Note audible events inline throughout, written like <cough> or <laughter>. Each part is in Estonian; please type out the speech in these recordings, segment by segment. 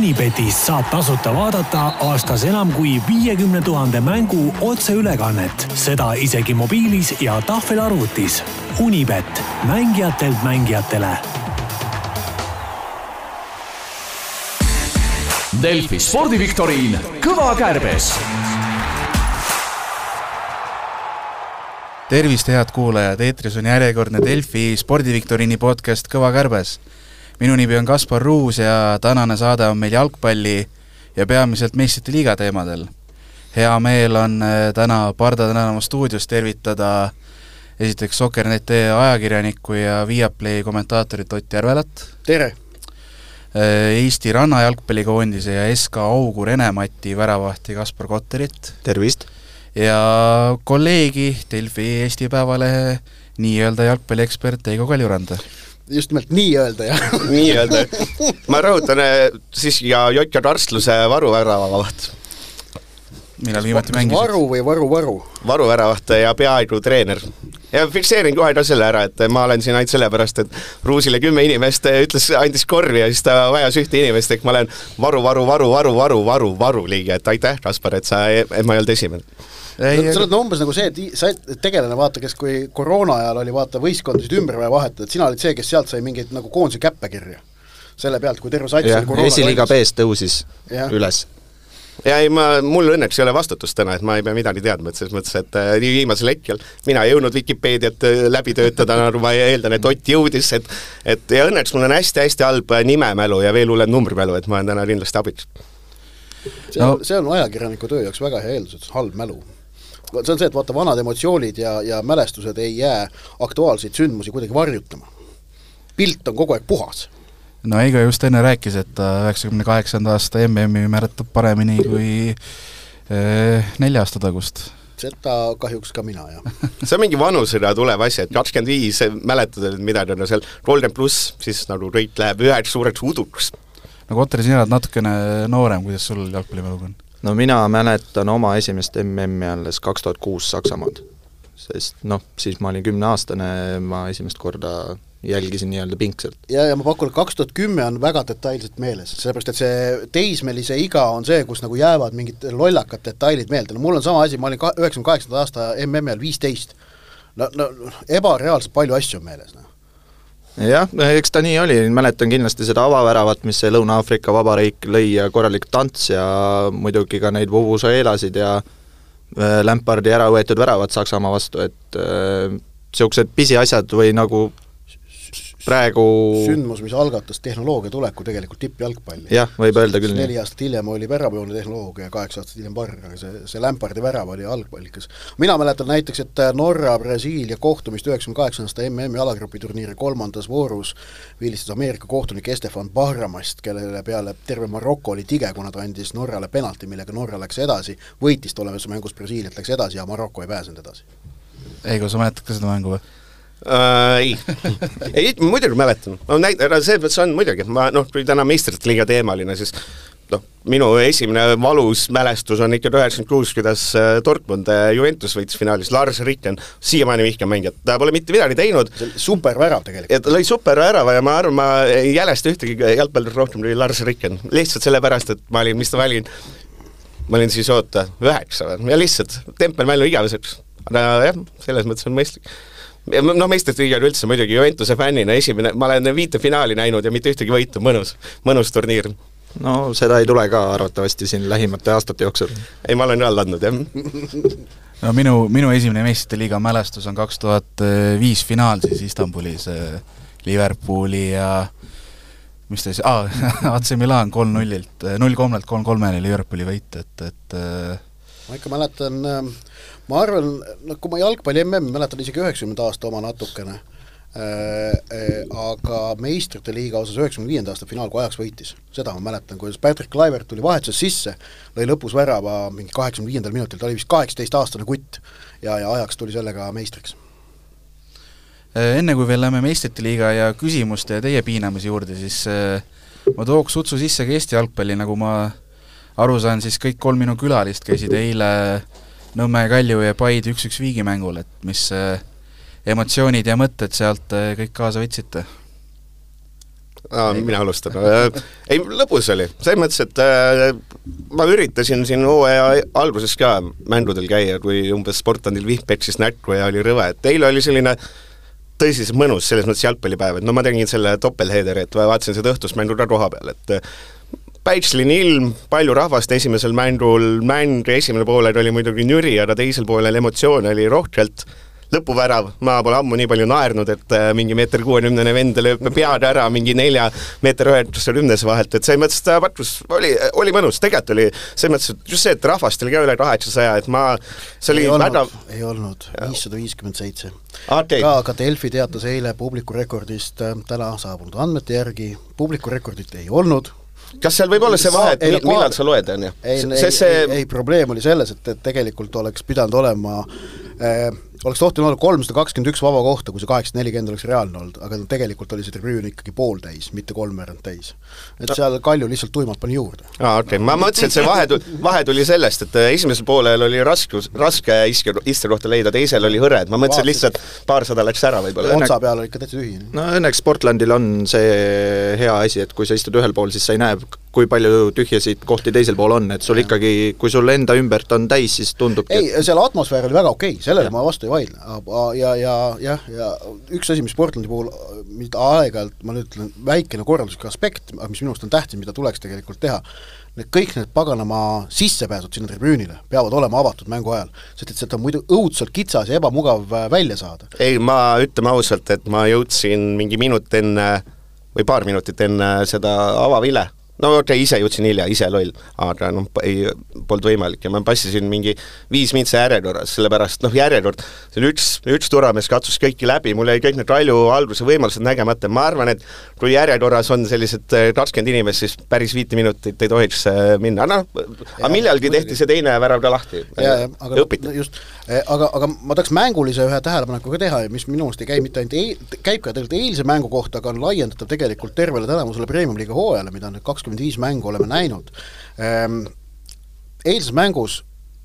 Unibetist saab tasuta vaadata aastas enam kui viiekümne tuhande mängu otseülekannet, seda isegi mobiilis ja tahvelarvutis. Unibet, mängijatelt mängijatele Delfi spordiviktoriin Kõva kärbes. tervist, head kuulajad, eetris on järjekordne Delfi spordiviktoriini podcast Kõva kärbes. Minu nimi on Kaspar Ruus ja tänane saade on meil jalgpalli ja peamiselt meistrite liiga teemadel. hea meel on äh, täna Parda tänava stuudios tervitada esiteks Soker.net ajakirjanikku ja Viaplay kommentaatorit Ott Järvelat. tere! Äh, Eesti rannajalgpallikoondise ja SK Augur Ene-Mati väravahti Kaspar Kotterit. tervist! ja kolleegi Delfi Eesti Päevalehe nii-öelda jalgpalliekspert Heigo Kaljurand. Just nimelt nii-öelda, jah. nii-öelda. ma rõhutan siis ja Jotja Tarstluse varuväravaht. millal viimati mängisid? varu või varu-varu? varuväravaht ja peaaegu treener. ja fikseerin kohe ka selle ära, et ma olen siin ainult sellepärast, et Ruusile kümme inimest ütles, andis korvi ja siis ta vajas ühte inimest, ehk ma olen varu, varu, varu, varu, varu, varu, varu liige, et aitäh, Kaspar, et sa, et ma ei olnud esimene sa oled umbes nagu see, et sa tegelane, vaata, kes kui koroona ajal oli vaata võistkondasid ümber vaja vahetada, et sina olid see, kes sealt sai mingeid nagu koondise käppe kirja. selle pealt, kui terve sats oli koroona esiliiga B-s tõusis ja. üles ja ei, ma, mul õnneks ei ole vastutust täna, et ma ei pea midagi teadma, et selles mõttes, et äh, nii viimasel hetkel mina ei jõudnud Vikipeediat äh, läbi töötada, nagu ma eeldan, et Ott jõudis, et et ja õnneks mul on hästi-hästi halb äh, nimemälu ja veel hullem numbrimälu, et ma olen täna kindlasti abiks. see on no., see on ajakirjaniku töö jaoks väga hea eeldus, et halb mälu see on see, et vaata, vanad emotsioonid ja, ja mälestused ei jää aktuaalseid sündmusi kuidagi varjutama. pilt on kogu aeg puhas. no Eigo just enne rääkis, et üheksakümne kaheksanda aasta MM-i mäletab paremini kui eh, nelja aasta tagust seda kahjuks ka mina, jah <laughs> see on mingi vanusena tulev asi, et kakskümmend viis mäletad, et midagi on seal kolmkümmend pluss, siis nagu kõik läheb üheks suureks uduks. no Kotter, sina oled natukene noorem, kuidas sul jalgpallimäluga on? No mina mäletan oma esimest MM-i alles kaks tuhat kuus Saksamaad. sest noh, siis ma olin kümneaastane, ma esimest korda jälgisin nii-öelda pingsalt. ja, ja ma pakun, et kaks tuhat kümme on väga detailselt meeles, sellepärast et see teismelise iga on see, kus nagu jäävad mingid lollakad detailid meelde, no mul on sama asi, ma olin ka üheksakümne kaheksanda aasta MM-i ajal viisteist. no, no ebareaalselt palju asju on meeles, noh jah, eks ta nii oli, mäletan kindlasti seda avaväravat, mis see Lõuna-Aafrika Vabariik lõi ja korralik tants ja muidugi ka neid Vuvuzoelasid ja äh, Lampardi ära võetud väravad Saksamaa vastu, et niisugused äh, pisiasjad või nagu praegu sündmus, mis algatas tehnoloogia tuleku tegelikult tippjalgpalli. jah, võib öelda küll nii. neli aastat hiljem oli väravjoone tehnoloogia ja kaheksa aastat hiljem Barr, aga see, see Lampardi värav oli algpallikas. mina mäletan näiteks, et Norra-Brasiilia kohtumist üheksakümne kaheksanda aasta MM-i alagrupiturniiri kolmandas voorus vilistas Ameerika kohtunik Estefan Barramast, kelle peale terve Maroko oli tige, kuna ta andis Norrale penalti, millega Norra läks edasi, võitis tollemises mängus Brasiiliat, läks edasi ja Maroko ei pääsenud edasi. Eigo, sa mäletad ka seda mängu või? Uh, ei. Ei, muidugi mäletan, no näit-, selles mõttes on muidugi, ma noh, kui täna meistrite liiga teemaline, siis noh, minu esimene valus mälestus on ikka üheksakümmend kuus, kuidas äh, Dortmund äh, Juventus võitis finaalis, Lars Ricken, siiamaani vihkan mängijat, ta pole mitte midagi teinud. supervärav tegelikult. ta lõi supervärava ja ma arvan, ma ei jälesta ühtegi jalgpallurit rohkem kui Lars Ricken, lihtsalt sellepärast, et ma olin, mis ta olin, ma olin siis oota, üheksa või, ja lihtsalt tempelmäll on igaveseks. aga jah, selles mõttes on mõistlik noh, meistrite liiga üldse muidugi Juventuse fännina esimene, ma olen viite finaali näinud ja mitte ühtegi võitu, mõnus, mõnus turniir. no seda ei tule ka arvatavasti siin lähimate aastate jooksul. ei, ma olen alla andnud, jah <laughs> no minu, minu esimene meistrite liiga mälestus on kaks tuhat viis finaal siis Istanbulis äh, Liverpooli ja mis ta siis ah,, <laughs> AC Milan kolm-nullilt, null-kolmelt kolm-kolmeni Liverpooli võit, et, et äh, ma ikka mäletan äh, ma arvan, noh, kui ma jalgpalli MM mäletan isegi üheksakümnenda aasta oma natukene äh,, äh, aga meistrite liiga osas üheksakümne viienda aasta finaal, kui Ajax võitis, seda ma mäletan, kuidas Patrick Kluivert tuli vahetuses sisse, lõi lõpus värava mingi kaheksakümne viiendal minutil, ta oli vist kaheksateistaastane kutt ja, ja Ajax tuli sellega meistriks. Äh, enne kui veel lähme meistrite liiga ja küsimuste ja teie piinamise juurde, siis äh, ma tooks sutsu sisse ka Eesti jalgpalli, nagu ma aru saan, siis kõik kolm minu külalist käisid eile Nõmme, Kalju ja Paide üks-üks viigimängul, et mis äh, emotsioonid ja mõtted sealt äh, kõik kaasa võtsite? aa, mina alustan. ei, lõbus oli, selles mõttes, et äh, ma üritasin siin hooaja alguses ka mängudel käia, kui umbes Sportlandil vihm peksis näkku ja oli rõve, et eile oli selline tõsiselt mõnus, selles mõttes jalgpallipäev, et no ma tegin selle doppelheaderi, et vaatasin seda õhtust mängu ka koha peal, et päitsline ilm, palju rahvast esimesel mängul, mäng esimene poolel oli muidugi nüri, aga teisel poolel emotsioone oli rohkelt lõpuvärav, ma pole ammu nii palju naernud, et äh, mingi meeter kuuekümnene vend lööb pead ära mingi nelja meeter üheksakümnese vahelt, et selles mõttes ta patus oli, oli mõnus, tegelikult oli selles mõttes, et just see, et rahvast oli ka üle kaheksasaja, et ma, see oli ei olnud, väga ei olnud, viissada viiskümmend seitse. okei. Ka, ka Delfi teatas eile publiku rekordist äh, täna saabunud andmete järgi, publiku rekordit ei olnud, kas seal võib olla see vahe, et millal koha- sa loed, on ju? ei, ei, see ei, ei probleem oli selles, et, et tegelikult oleks pidanud olema äh, oleks tohtinud olla kolmsada kakskümmend üks vaba kohta, kui see kaheksasada nelikümmend oleks reaalne olnud, aga tegelikult oli see tribüün ikkagi pooltäis, mitte kolmveerand täis. et seal Kalju lihtsalt tuimalt pani juurde. aa, okei okay., ma mõtlesin, et see vahe tu-, vahe tuli sellest, et äh, esimesel poolel oli raskus, raske iske, istekohta leida, teisel oli hõre, et ma mõtlesin lihtsalt paarsada läks ära võib-olla. otsa peal oli ikka täitsa tühi. no õnneks Portlandil on see hea asi, et kui sa istud ühel pool, siis sa ei näe, kui palju tühjasid kohti teisel pool on, et sul ikkagi, kui sul enda ümbert on täis, siis tundubki, ei, seal atmosfäär oli väga okei okay,, sellele ma vastu ei vaidle, ja, ja jah, ja üks asi, mis Portlandi puhul, mida aeg-ajalt, ma nüüd ütlen, väikene korralduslik aspekt, mis minu arust on tähtis, mida tuleks tegelikult teha, need kõik need paganama sissepääsud sinna tribüünile peavad olema avatud mängu ajal, sest et sealt on muidu õudselt kitsas ja ebamugav äh, välja saada. ei, ma ütleme ausalt, et ma jõudsin mingi minut enne või paar minutit enne seda avavile no okei okay,, ise jõudsin hilja, ise loll, aga noh, ei, polnud võimalik. Ja ma passisin mingi viis mintsi järjekorras, sellepärast noh, järjekord, see oli üks, üks turvamees katsus kõiki läbi, mul jäi kõik need Kalju alguse võimalused nägemata, ma arvan, et kui järjekorras on sellised äh, kakskümmend inimest, siis päris viite minutit ei tohiks äh, minna, noh, aga millalgi tehti see teine värav ka lahti. aga õpiti. just, aga, aga ma tahaks mängulise ühe tähelepaneku ka teha mis minu arust ei käi mitte ainult eel-, käib ka tegelikult eilse mängu kohta, aga on laiendatav tegelikult tervele tänavusele Premium-liiga hooajale, mida nüüd kakskümmend viis mängu oleme näinud ehm,. Eilses mängus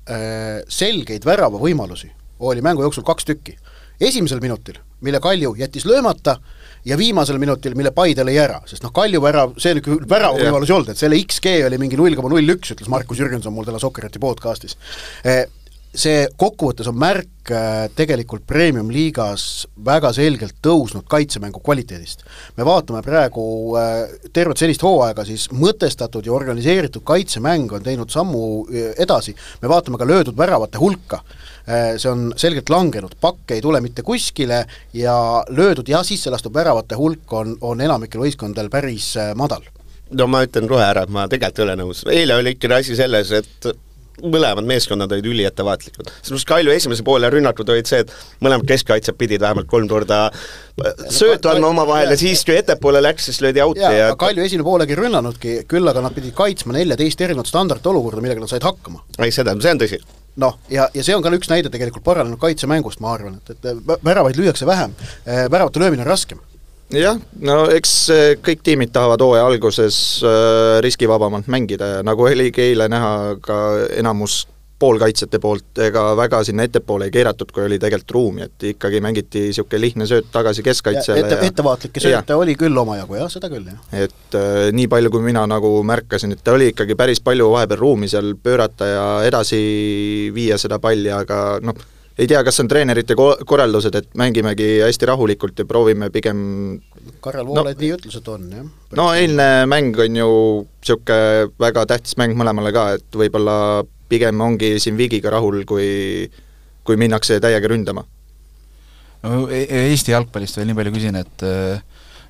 eh, selgeid väravavõimalusi oli mängu jooksul kaks tükki. esimesel minutil, mille Kalju jättis löömata, ja viimasel minutil, mille Paide lõi ära, sest noh, Kalju värav, see oli küll väravavõimalus ei olnud, et selle XG oli mingi null koma null üks, ütles Markus Jürgenson mul täna Sokkereti podcastis eh, see kokkuvõttes on märk äh, tegelikult Premium-liigas väga selgelt tõusnud kaitsemängu kvaliteedist. me vaatame praegu äh, tervet sellist hooaega, siis mõtestatud ja organiseeritud kaitsemäng on teinud sammu äh, edasi, me vaatame ka löödud väravate hulka, see on selgelt langenud, pakk ei tule mitte kuskile ja löödud ja sisse lastud väravate hulk on, on enamikel võistkondadel päris madal. No ma ütlen kohe ära, et ma tegelikult ei ole nõus, eile oli ikkagi asi selles, et mõlemad meeskonnad olid üliettevaatlikud. sellepärast Kalju esimese poole rünnakud olid see, et mõlemad keskkaitsjad pidid vähemalt kolm korda söötu andma omavahel ja siis, kui ettepoole läks, siis löödi out'i ja, ja Kalju esimene poolegi ei rünnanudki, küll aga nad pidid kaitsma neljateist erinevat standardolukorda, millega nad said hakkama. ei seda, see on tõsi. noh, ja, ja see on ka üks näide tegelikult paranenud kaitsemängust, ma arvan, et, et vä- väravaid lüüakse vähem, väravate löömine on raskem. Jah, no eks eh, kõik tiimid tahavad hooaja alguses äh, riskivabamalt mängida ja nagu oligi eile näha ka enamus poolkaitsjate poolt, ega väga sinna ettepoole ei keeratud, kui oli tegelikult ruumi, et ikkagi mängiti niisugune lihtne sööt tagasi keskkaitsele ette, ja ettevaatlikke sööte oli küll omajagu, jah, seda küll, jah. et äh, nii palju, kui mina nagu märkasin, et oli ikkagi päris palju vahepeal ruumi seal pöörata ja edasi viia seda palli, aga noh, ei tea, kas on treenerite ko-, korraldused, et mängimegi hästi rahulikult ja proovime pigem Karel No- Voolaid no, nii ütles, et on, jah. no eilne mäng on ju niisugune väga tähtis mäng mõlemale ka, et võib-olla pigem ongi siin vigiga rahul, kui kui minnakse täiega ründama. no E- Eesti jalgpallist veel nii palju küsin, et äh,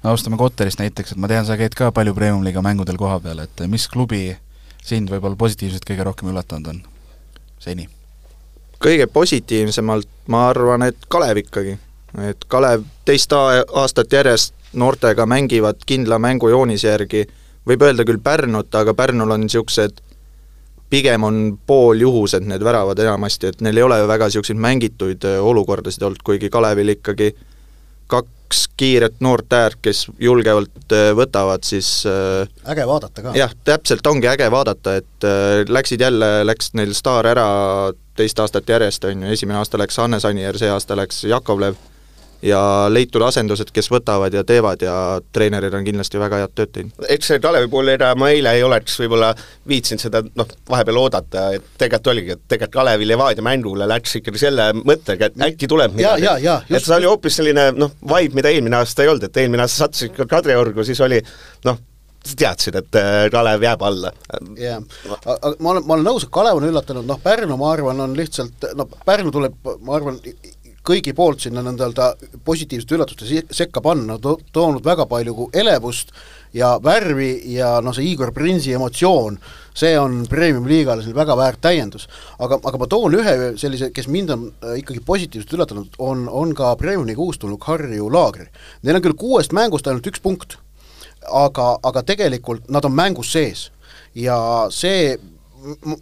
no alustame Kotterist näiteks, et ma tean, sa käid ka palju Premium-liiga mängudel kohapeal, et mis klubi sind võib-olla positiivselt kõige rohkem üllatanud on seni? Kõige positiivsemalt ma arvan, et Kalev ikkagi. et Kalev teist aastat järjest noortega mängivad kindla mängujoonise järgi, võib öelda küll Pärnut, aga Pärnul on niisugused pigem on pooljuhused need väravad enamasti, et neil ei ole ju väga niisuguseid mängitud äh, olukordasid olnud, kuigi Kalevil ikkagi kaks kiiret noort äärt, kes julgevalt äh, võtavad, siis äh, äge vaadata ka. jah, täpselt ongi äge vaadata, et äh, läksid jälle, läks neil staar ära teist aastat järjest, on ju, esimene aasta läks Hannes Anier, see aasta läks Jakovlev, ja leitud asendused, kes võtavad ja teevad ja treenerid on kindlasti väga head tööd teinud. eks see Kalevi puhul, ega ma eile ei oleks võib-olla viitsinud seda noh, vahepeal oodata, et tegelikult oligi, et tegelikult Kalevi Levadia mängule läks ikkagi selle mõttega, et äkki tuleb Ja, ja, ja, et just- see oli hoopis selline noh, vibe, mida eelmine aasta ei olnud, et eelmine aasta sattusid ka Kadriorgu, siis oli noh, teadsid, et äh, Kalev jääb alla. jah, aga ma olen, ma olen nõus, et Kalev on üllatanud, noh Pärnu, ma arvan, on lihtsalt, no Pärnu tuleb, ma arvan, kõigi poolt sinna nõnda-öelda positiivsete üllatuste sekka panna, to-, toonud väga palju elevust ja värvi ja noh, see Igor Prinsi emotsioon, see on premium-liigale selline väga väärt täiendus. aga, aga ma toon ühe sellise, kes mind on äh, ikkagi positiivselt üllatanud, on, on ka premium-liiga uustulnuk Harju Laagri. Neil on küll kuuest mängust ainult üks punkt, aga, aga tegelikult nad on mängus sees ja see,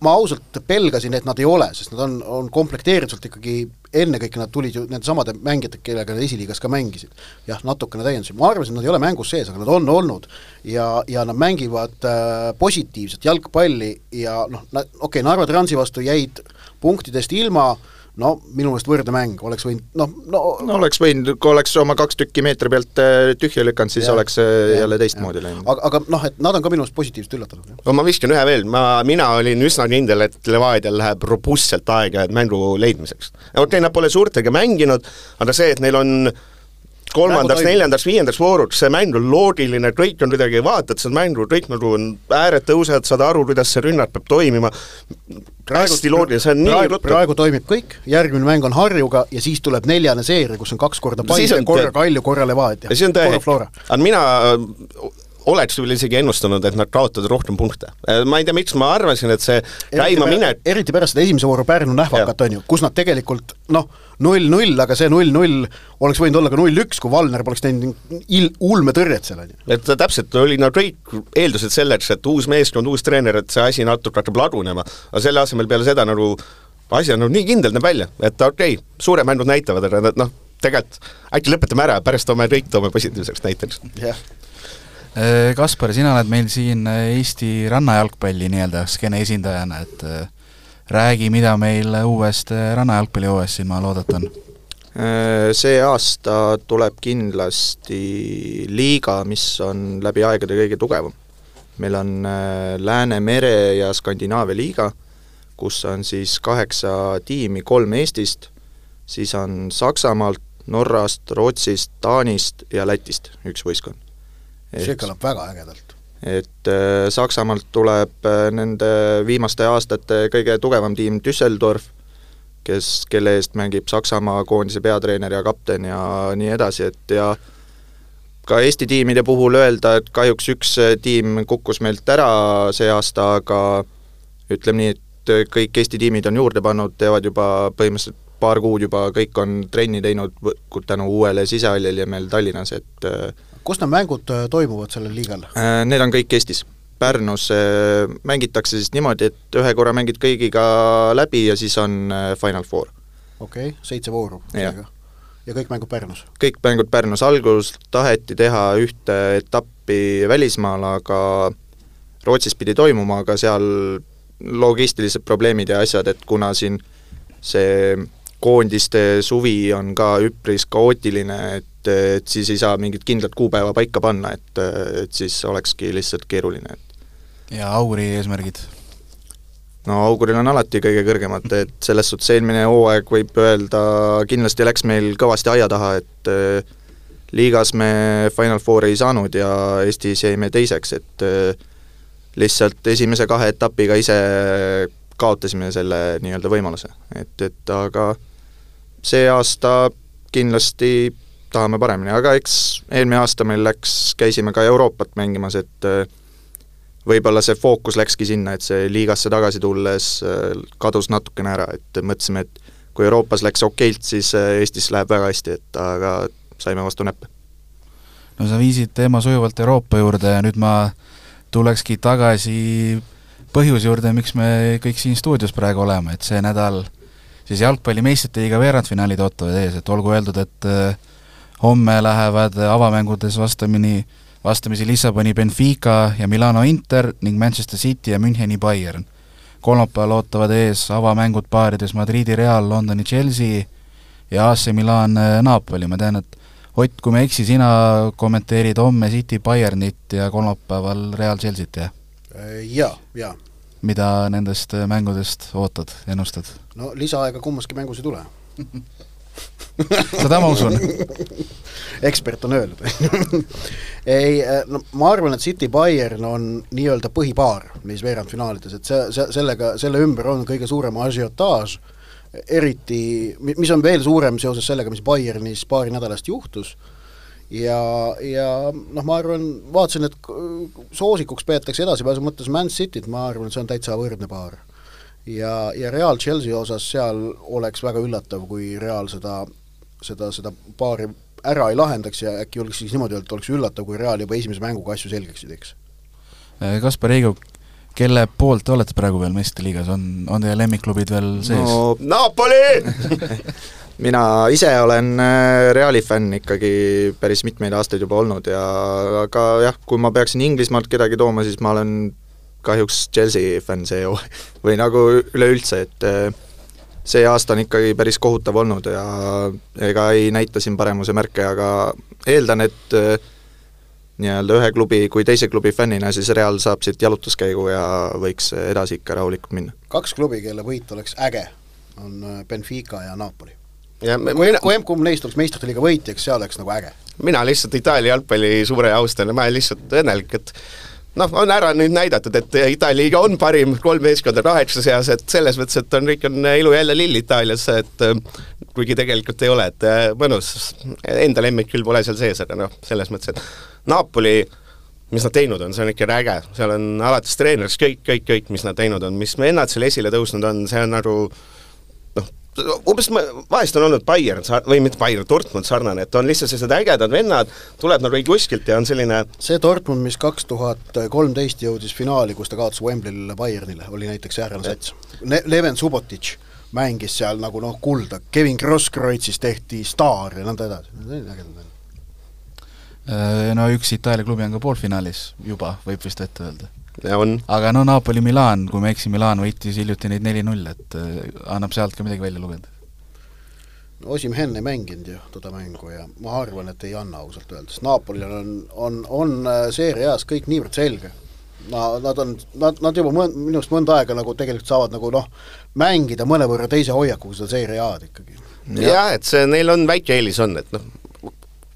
ma ausalt pelgasin, et nad ei ole, sest nad on, on komplekteeritud ikkagi, ennekõike nad tulid ju nende samade mängijatega, kellega nad esiliigas ka mängisid. jah, natukene täiendusi, ma arvasin, et nad ei ole mängus sees, aga nad on olnud ja, ja nad mängivad äh, positiivset jalgpalli ja noh, okei okay,, Narva Transi vastu jäid punktidest ilma, no minu meelest võrdne mäng, oleks võinud noh, no, no oleks võinud, kui oleks oma kaks tükki meetri pealt äh, tühja lükanud, siis Jah, oleks see jah, jälle teistmoodi läinud. aga, aga noh, et nad on ka minu meelest positiivselt üllatunud, no ma viskan ühe veel, ma, mina olin üsna kindel, et Levadial läheb robustselt aega mängu leidmiseks. okei okay,, nad pole suurtega mänginud, aga see, et neil on kolmandaks, neljandaks, viiendaks vooruks, see mäng on loogiline, kõik on kuidagi, vaatad seda mängu, kõik nagu on ääred tõusevad, saad aru, kuidas see rünnak peab toimima, hästi loogiline, see on nii praegu, ruttu. praegu toimib kõik, järgmine mäng on Harjuga ja siis tuleb neljane seeria, kus on kaks korda Paide korra Kalju, korra Levadia. korra. Flora. aga mina oleks veel isegi ennustanud, et nad kaotavad rohkem punkte. ma ei tea, miks ma arvasin, et see käima minek eriti pärast seda esimese vooru Pärnu nähvakat, on ju, kus nad tegelikult noh, null-null, aga see null-null oleks võinud olla ka null-üks, kui Valner poleks teinud il-, ulmetõrjet seal, on ju. et täpselt oli no kõik eeldused selleks, et uus meeskond, uus treener, et see asi natuke hakkab lagunema, aga selle asemel peale seda nagu asi on nagu nii kindel näeb välja, et okei okay,, suured mängud näitavad, aga noh, tegelikult äkki lõpetame ära, pärast toome kõik toome positiivseks näiteks. jah, Äh, Kaspar, sina oled meil siin äh, Eesti rannajalgpalli nii-öelda skeene esindajana, et äh, räägi, mida meil uuest äh, rannajalgpallihooajast silma oodata on? Äh, See aasta tuleb kindlasti liiga, mis on läbi aegade kõige tugevam. meil on äh, Läänemere ja Skandinaavia liiga, kus on siis kaheksa tiimi, kolm Eestist, siis on Saksamaalt, Norrast, Rootsist, Taanist ja Lätist üks võistkond. See kõlab väga ägedalt. et äh, Saksamaalt tuleb äh, nende viimaste aastate kõige tugevam tiim Düsseldorf, kes, kelle eest mängib Saksamaa koondise peatreener ja kapten ja nii edasi, et ja ka Eesti tiimide puhul öelda, et kahjuks üks äh, tiim kukkus meilt ära see aasta, aga ütleme nii, et kõik Eesti tiimid on juurde pannud, teevad juba põhimõtteliselt paar kuud juba, kõik on trenni teinud tänu uuele sisehallile meil Tallinnas, et kus need mängud äh, toimuvad sellel liigal? Äh, Need on kõik Eestis. Pärnus äh, mängitakse siis niimoodi, et ühe korra mängid kõigiga läbi ja siis on Final Four. okei okay,, seitse vooru ja kõik mängud Pärnus? kõik mängud Pärnus, algul taheti teha ühte etappi välismaal, aga Rootsis pidi toimuma, aga seal logistilised probleemid ja asjad, et kuna siin see koondiste suvi on ka üpris kaootiline, et, et siis ei saa mingit kindlat kuupäeva paika panna, et, et siis olekski lihtsalt keeruline, ja Auri eesmärgid? no auguril on alati kõige kõrgemad, et selles suhtes eelmine hooaeg võib öelda, kindlasti läks meil kõvasti aia taha, et eh, liigas me Final Fouri ei saanud ja Eestis jäime teiseks, et eh, lihtsalt esimese kahe etapiga ise kaotasime selle nii-öelda võimaluse, et, et aga see aasta kindlasti tahame paremini, aga eks eelmine aasta meil läks, käisime ka Euroopat mängimas, et eh, võib-olla see fookus läkski sinna, et see liigasse tagasi tulles äh, kadus natukene ära, et mõtlesime, et kui Euroopas läks okeilt, siis äh, Eestis läheb väga hästi, et aga saime vastu näppe. no sa viisid teema sujuvalt Euroopa juurde ja nüüd ma tulekski tagasi põhjuse juurde, miks me kõik siin stuudios praegu oleme, et see nädal siis jalgpalli meistrite liiga veerandfinaalid ootavad ees, et olgu öeldud, et äh, homme lähevad avamängudes vastamini, vastamisi Lissaboni Benfica ja Milano Inter ning Manchester City ja Müncheni Bayern. kolmapäeval ootavad ees avamängud paarides Madridi Real, Londoni Chelsea ja AC Milan äh, Napoli, ma tean, et Ott, kui ma ei eksi, sina kommenteerid homme City Bayernit ja kolmapäeval Real Chelsea't, jah? Jaa, jaa. Mida nendest mängudest ootad, ennustad? no lisaaega kummaski mängus ei tule. Seda ma usun. Ekspert on öelnud. Ei, no ma arvan, et City Bayern on nii-öelda põhipaar neis veerandfinaalides, et see, see, sellega, selle ümber on kõige suurem asiotaaž, eriti, mis on veel suurem seoses sellega, mis Bayernis paari nädala eest juhtus, ja, ja noh, ma arvan, vaatasin, et soosikuks peetakse edasipääsu mõttes Man Cityt, ma arvan, see on täitsa võrdne paar ja, ja Real Chelsea osas seal oleks väga üllatav, kui Real seda, seda, seda paari ära ei lahendaks ja äkki oleks siis niimoodi öelda, et oleks üllatav, kui Real juba esimese mänguga asju selgeks ei teeks. Kaspar Eigo, kelle poolt te olete praegu veel meistrite liigas, on, on teie lemmikklubid veel sees? No,? Napoli! <laughs> Mina ise olen äh, Reali fänn ikkagi päris mitmeid aastaid juba olnud ja aga jah, kui ma peaksin Inglismaalt kedagi tooma, siis ma olen kahjuks Chelsea fänn see ju, <laughs> või nagu üleüldse, et äh, see aasta on ikkagi päris kohutav olnud ja ega ei näita siin paremuse märke, aga eeldan, et äh, nii-öelda ühe klubi kui teise klubi fännina siis Real saab siit jalutuskäigu ja võiks edasi ikka rahulikult minna. kaks klubi, kelle võit oleks äge, on äh, Benfica ja Napoli. ja kui mina... kui emb-kumb neist oleks meistrite liiga võitjaks, see oleks nagu äge. mina lihtsalt Itaalia jalgpalli suure austaja, ma olen lihtsalt õnnelik, et noh, on ära nüüd näidatud, et Itaalia liiga on parim kolm meeskonda kaheksa seas, et selles mõttes, et on kõik on elu jälle lill Itaalias, et äh, kuigi tegelikult ei ole, et äh, mõnus, enda lemmik küll pole seal sees, aga noh, selles mõttes, et Napoli mis nad teinud on, see on ikka äge, seal on alates treenerist kõik, kõik, kõik, mis nad teinud on, mis vennad seal esile tõusnud on, see on nagu umbes vahest on olnud Bayern või mitte Bayern, Dortmund sarnane, et on lihtsalt sellised ägedad vennad, tuleb nagu kuskilt ja on selline see Dortmund, mis kaks tuhat kolmteist jõudis finaali, kus ta kaotas Wembley'l Bayernile, oli näiteks säärane sats. Ne-, Leven Subotic mängis seal nagu noh, kulda, Kevin Grosskreuzist tehti staar ja nõnda edasi, ägedad vennad. Äh, no üks Itaalia klubi on ka poolfinaalis juba, võib vist ette öelda on. aga no Napoli-Milan, kui ma ei eksi, Milan võitis hiljuti neid neli-null, et äh, annab sealt ka midagi välja lugeda. Osim Henn ei mänginud ju toda mängu ja ma arvan, et ei anna ausalt öeldes, Napolil on, on, on äh, seeria A-s kõik niivõrd selge. Na-, nad on, nad, nad juba mõn-, minu arust mõnda aega nagu tegelikult saavad nagu noh, mängida mõnevõrra teise hoiakuga seda seeria A-d ikkagi. jah, et see, neil on väike eelis on, et noh,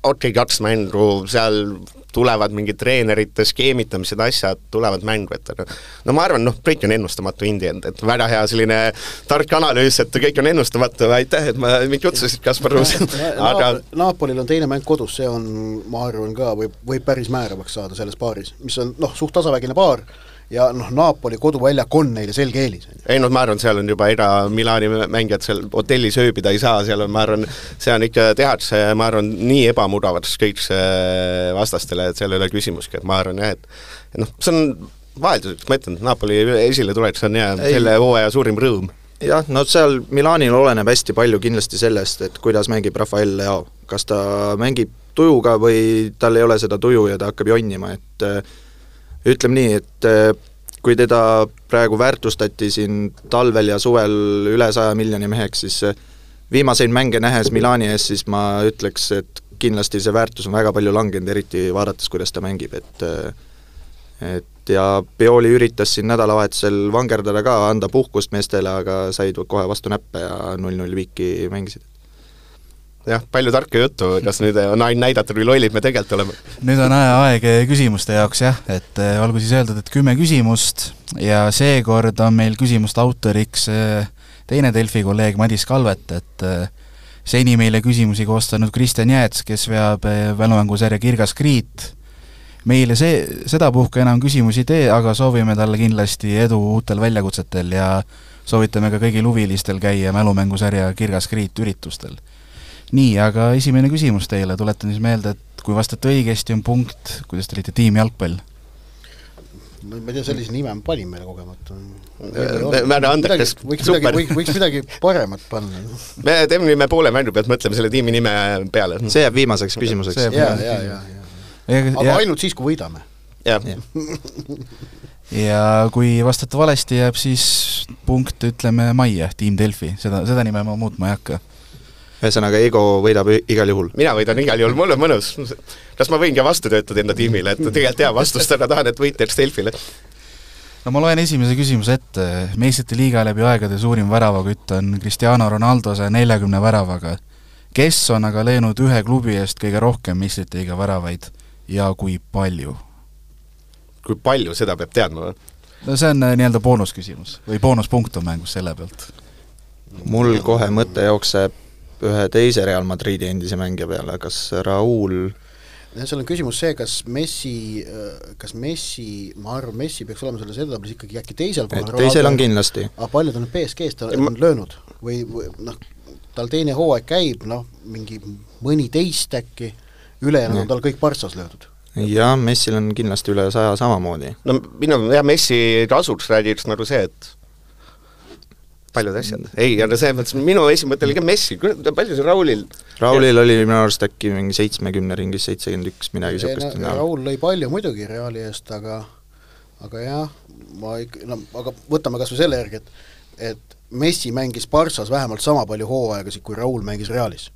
okei okay,, kaks mängu seal tulevad mingid treenerite skeemitamised, asjad tulevad mängu, et aga no ma arvan, noh, kõik on ennustamatu in the end, et väga hea selline tark analüüs, et kõik on ennustamatu, aitäh, et ma, mind kutsusid, Kaspar Ruus. Aga Napolil on teine mäng kodus, see on, ma arvan ka, võib, võib päris määravaks saada selles paaris, mis on noh, suht tasavägine paar, ja noh, Napoli koduväljak on neile selge eelis. ei noh, ma arvan, seal on juba ega Milani mängijad seal hotellis ööbida ei saa, seal on, ma arvan, see on ikka tehakse, ma arvan, nii ebamugavaks kõik see vastastele, et seal ei ole küsimuski, et ma arvan jah, et noh, see on vahelduseks, ma ütlen, Napoli esiletulek, see on hea, selle hooaja suurim rõõm jah, no seal Milanil oleneb hästi palju kindlasti sellest, et kuidas mängib Rafael Leao. kas ta mängib tujuga või tal ei ole seda tuju ja ta hakkab jonnima, et ütleme nii, et äh, kui teda praegu väärtustati siin talvel ja suvel üle saja miljoni meheks, siis äh, viimaseid mänge nähes Milani ees, siis ma ütleks, et kindlasti see väärtus on väga palju langenud, eriti vaadates, kuidas ta mängib, et äh, et ja Peoli üritas siin nädalavahetusel vangerdada ka, anda puhkust meestele, aga said kohe vastu näppe ja null-null viiki mängisid jah, palju tarka juttu, kas nüüd on ainult näidatud, kui lollid me tegelikult oleme? nüüd on aeg küsimuste jaoks jah, et äh, olgu siis öeldud, et kümme küsimust ja seekord on meil küsimuste autoriks äh, teine Delfi kolleeg Madis Kalvet, et äh, seni meile küsimusi koostanud Kristjan Jääts, kes veab mälumängusarja Kirgas Kriit, meile see, sedapuhku enam küsimusi ei tee, aga soovime talle kindlasti edu uutel väljakutsetel ja soovitame ka kõigil huvilistel käia mälumängusarja Kirgas Kriit üritustel nii, aga esimene küsimus teile, tuletan siis meelde, et kui vastate õigesti, on punkt, kuidas te olite, tiim jalgpall? ma ei tea, sellise nime ma panin meile kogemata. väga andekas, super. võiks, midagi paremat panna. me teeme nüüd, me poole mängu pealt mõtleme selle tiimi nime peale. see jääb viimaseks küsimuseks. ja, ja, ja, ja. aga ainult siis, kui võidame. jah ja kui vastate valesti, jääb siis punkt, ütleme, majja, tiim Delfi, seda, seda nime ma muutma ei hakka ühesõnaga, ego võidab igal juhul. mina võidan igal juhul, mul on mõnus. kas ma võin ka vastu töötada enda tiimile, et tegelikult hea vastust, aga tahan, et võit jääks Delfile. no ma loen esimese küsimuse ette, meistrite liiga läbi aegade suurim väravakütt on Cristiano Ronaldo saja neljakümne väravaga. kes on aga löönud ühe klubi eest kõige rohkem meistrite liiga väravaid ja kui palju? kui palju, seda peab teadma või? no see on äh, nii-öelda boonusküsimus või boonuspunkt on mängus selle pealt. mul kohe mõte jookseb ühe teise Real Madridi endise mängija peale, kas Raul seal on küsimus see, kas Messi, kas Messi, ma arvan, Messi peaks olema selles edetabelis ikkagi äkki teisel kohal. teisel on kindlasti. aga palju ta nüüd BSG-s ta on löönud või, või noh, tal teine hooaeg käib, noh, mingi mõni teist äkki, ülejäänud on tal kõik Partsas löödud jah, Messil on kindlasti üle saja samamoodi. no minu, jah, Messi kasuks räägiks nagu see, et paljud asjad, ei, aga selles mõttes minu esimõte oli ka Messi, palju see Raulil Raulil ja. oli minu arust äkki mingi seitsmekümne ringis, seitsekümmend üks, midagi niisugust no,. Raul lõi palju muidugi Reali eest, aga aga jah, ma ikka, no aga võtame kas või selle järgi, et et Messi mängis Barssas vähemalt sama palju hooaegasid, kui Raul mängis Realis.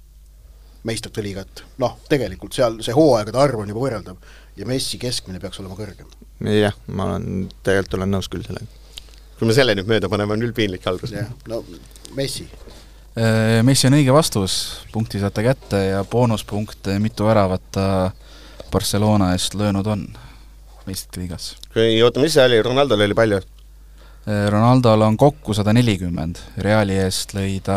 meistrite liigat, noh, tegelikult seal see hooaegade arv on juba võrreldav ja Messi keskmine peaks olema kõrgem. jah, ma olen, tegelikult olen nõus küll sellega kui me selle nüüd mööda paneme, on küll piinlik algus. jah, no Messi. Messi on õige vastus, punkti saate kätte ja boonuspunkt, mitu väravat ta Barcelona eest löönud on meistrite liigas? kui oota, mis see oli, Ronaldol oli palju? Ronaldol on kokku sada nelikümmend, Reali eest lõi ta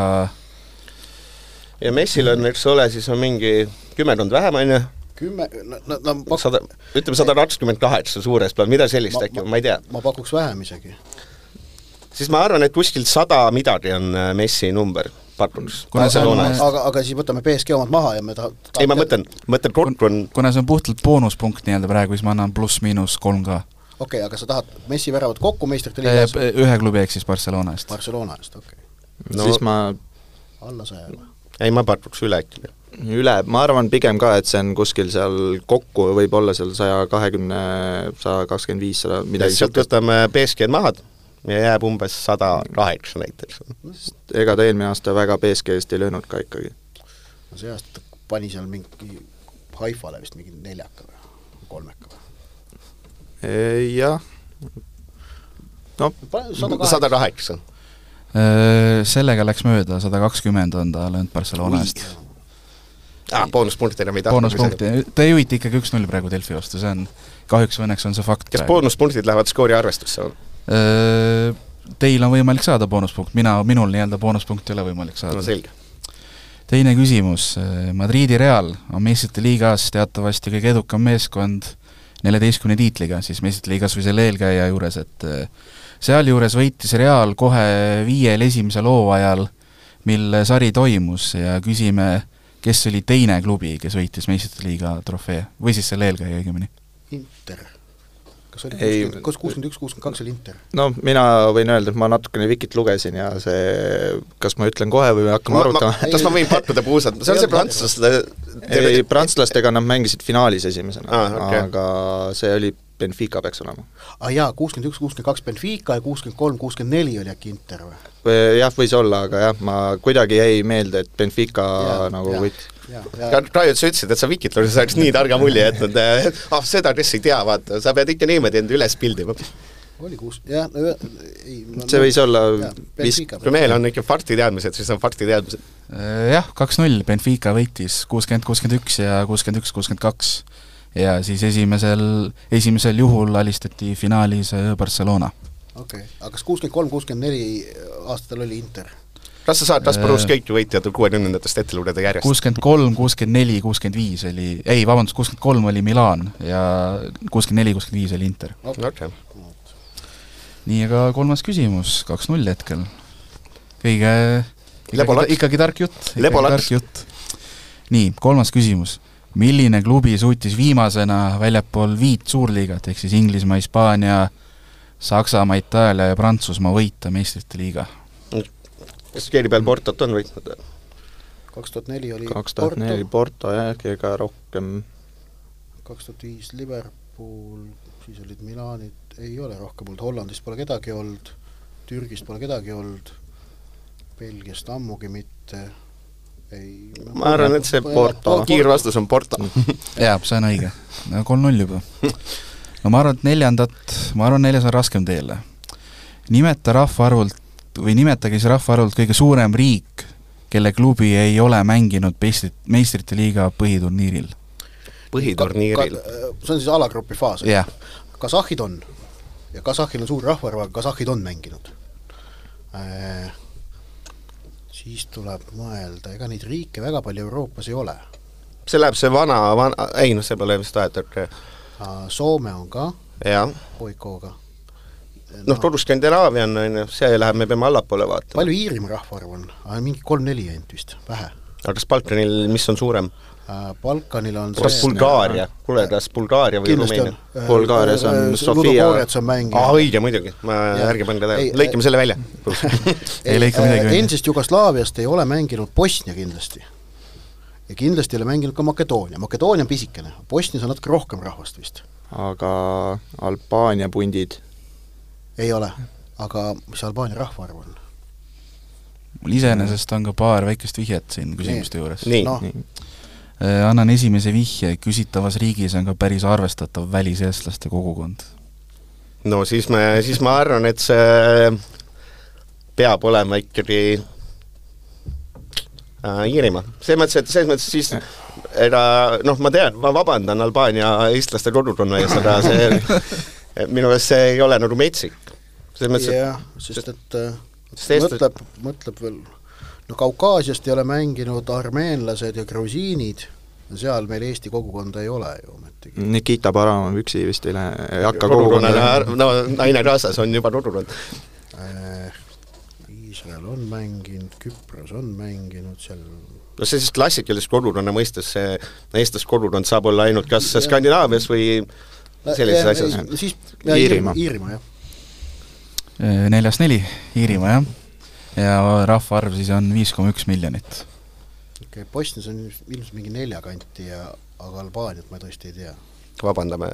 ja Messil on, eks ole, siis on mingi kümmekond vähem, on ju? kümme, no, no, no pak-... sada, ütleme sada kakskümmend kaheksa suures plaanis, midagi sellist äkki, ma ei tea. ma pakuks vähem isegi. Siis ma arvan, et kuskil sada midagi on Messi number pakuks. aga, aga, aga siis võtame BSG omad maha ja me ta-, ta ei, ma mõtlen, mõtlen kokku on kuna see on puhtalt boonuspunkt nii-öelda praegu, siis ma annan pluss-miinus kolm ka. okei okay,, aga sa tahad Messi väravad kokku meistrite liigas? ühe klubi ehk siis Barcelona eest. Barcelona eest, okei okay. no,. siis ma alla saja või? ei, ma pakuks üle äkki üle, ma arvan pigem ka, et see on kuskil seal kokku võib olla seal saja kahekümne, sada kakskümmend viis, sada midagi sealt võtame BSG-d maha ja jääb umbes sada kaheksa näiteks. ega ta eelmine aasta väga BSG-st ei löönud ka ikkagi. no see aasta ta pani seal mingi Haifale vist mingi neljaka või kolmeka või? jah, no sada kaheksa. Sellega läks mööda, sada kakskümmend on ta löönud Barcelona eest ah, boonuspunktid enam ei tahtnud. boonuspunkti, te juhite ikkagi üks-null praegu Delfi vastu, see on, kahjuks või õnneks on see fakt. kas boonuspunktid lähevad skoori arvestusse või? Teil on võimalik saada boonuspunkt, mina, minul nii-öelda boonuspunkti ei ole võimalik saada. no selge. teine küsimus, Madridi Real on meistrite liigas teatavasti kõige edukam meeskond neljateistkümne tiitliga siis meistrite liigas või selle eelkäija juures, et sealjuures võitis Real kohe viiel esimesel hooajal, mil sari toimus ja küsime, kes oli teine klubi, kes võitis meistrite liiga trofee või siis selle eelkäija õigemini? Inter. Kas oli kuuskümmend, kas kuuskümmend üks, kuuskümmend kaks oli Inter? no mina võin öelda, et ma natukene Vikit lugesin ja see, kas ma ütlen kohe või hakkame arutama? kas ma võin pakkuda puusalt, see on see prantslaste ei, prantslastega nad mängisid finaalis esimesena ah,, okay. aga see oli Benfica peaks olema. aa ah, jaa, kuuskümmend üks, kuuskümmend kaks Benfica ja kuuskümmend kolm, kuuskümmend neli oli äkki Inter või? jah, võis olla, aga jah, ma kuidagi jäi meelde, et Benfica ja, nagu võitis. Raiut, sa ütlesid, et sa Vikit lugesid, sa oleks nii targa mulje jätnud, ah seda, kes ei tea, vaata, sa pead ikka niimoodi end üles pildima. oli kuus, jah, ei no, see võis olla vist kui mehel on ikka faktiteadmised, siis on faktiteadmised. Jah, kaks-null, Benfica võitis kuuskümmend, kuuskümmend üks ja kuuskümmend üks, kuuskümmend kaks ja siis esimesel, esimesel juhul alistati finaalis Barcelona. okei okay., aga kas kuuskümmend kolm, kuuskümmend neli aastatel oli Inter? Kas sa saad Kasparus kõik võitjad kuuekümnendatest ette lugeda järjest? kuuskümmend kolm, kuuskümmend neli, kuuskümmend viis oli, ei vabandust, kuuskümmend kolm oli Milan ja kuuskümmend neli, kuuskümmend viis oli Inter. okay. nii, aga kolmas küsimus, kaks-null hetkel. kõige ikkagi, ikkagi tark jutt, ikkagi tark jutt. nii, kolmas küsimus. milline klubi suutis viimasena väljapool viit suurliigat, ehk siis Inglismaa, Hispaania, Saksamaa, Itaalia ja Prantsusmaa võita meistrite liiga? Kes keegi peal Portot on võitnud? kaks tuhat neli oli kaks tuhat neli Porto jah, ega rohkem kaks tuhat viis Liverpool, siis olid Milanid, ei ole rohkem olnud, Hollandist pole kedagi olnud, Türgist pole kedagi olnud, Belgiast ammugi mitte, ei ma arvan, et see Porto, kiirvastus on Porto. <laughs> jaa, see on õige. kolm-null juba. no ma arvan, et neljandat, ma arvan, neljas on raskem teile. nimeta rahvaarvult või nimetage siis rahvaarvult kõige suurem riik, kelle klubi ei ole mänginud meistrit, meistrite liiga põhiturniiril. põhiturniiril. see on siis alagrupi faas jah, Kasahhid on ja Kasahhil on suur rahvaarv, aga Kasahhid on mänginud. siis tuleb mõelda, ega neid riike väga palju Euroopas ei ole. see läheb see vana, vana, ei noh, see pole vist aetud, Soome on ka jah. Noh, kogu Skandinaavia on, on ju, see läheb, me peame allapoole vaatama. palju Iirimaa rahvaarv on? mingi kolm-neli ainult vist, vähe. aga kas Balkanil, mis on suurem? Balkanil on kas Bulgaaria, kuule, kas Bulgaaria või Rumeenia on? Bulgaarias on Sofia- aa, mänginud. õige muidugi, ma ärge pange tähele, lõikame selle välja. <laughs> Ei lõika midagi välja. endisest Jugoslaaviast ei ole mänginud Bosnia kindlasti. ja kindlasti ei ole mänginud ka Makedoonia, Makedoonia on pisikene, Bosnias on natuke rohkem rahvast vist. aga Albaania pundid, ei ole, aga mis Albaania rahvaarv on? mul iseenesest on ka paar väikest vihjet siin küsimuste juures. nii noh, Äh, annan esimese vihje, küsitavas riigis on ka päris arvestatav väliseestlaste kogukond. no siis me, siis ma arvan, et see peab olema ikkagi äh, Iirimaa. selles mõttes, et selles mõttes siis ega noh, ma tean, ma vabandan Albaania eestlaste kodukonna ees, aga see <laughs> minu meelest see ei ole nagu metsik. Selles mõttes, et jah, sest et äh, Sest mõtleb, mõtleb veel, no Kaukaasiast ei ole mänginud armeenlased ja grusiinid, seal meil Eesti kogukonda ei ole ju ometigi. Nikita Baramovi üksi vist ei lähe, ei hakka kogukonna, no naine kaasas on juba kodukond. Äh, Iisrael on mänginud, Küpros on mänginud seal, no see siis klassikalises kodukonna mõistes, see eestlaste kodukond saab olla ainult kas Skandinaavias või sellises asjas. siis Iirimaa. Iirimaa jah, Äh, neljas neli, Iirimaa jah, ja rahvaarv siis on viis koma üks miljonit. okei okay,, Bosnias on ilmselt mingi nelja kanti ja aga Albaaniat ma tõesti ei tea. vabandame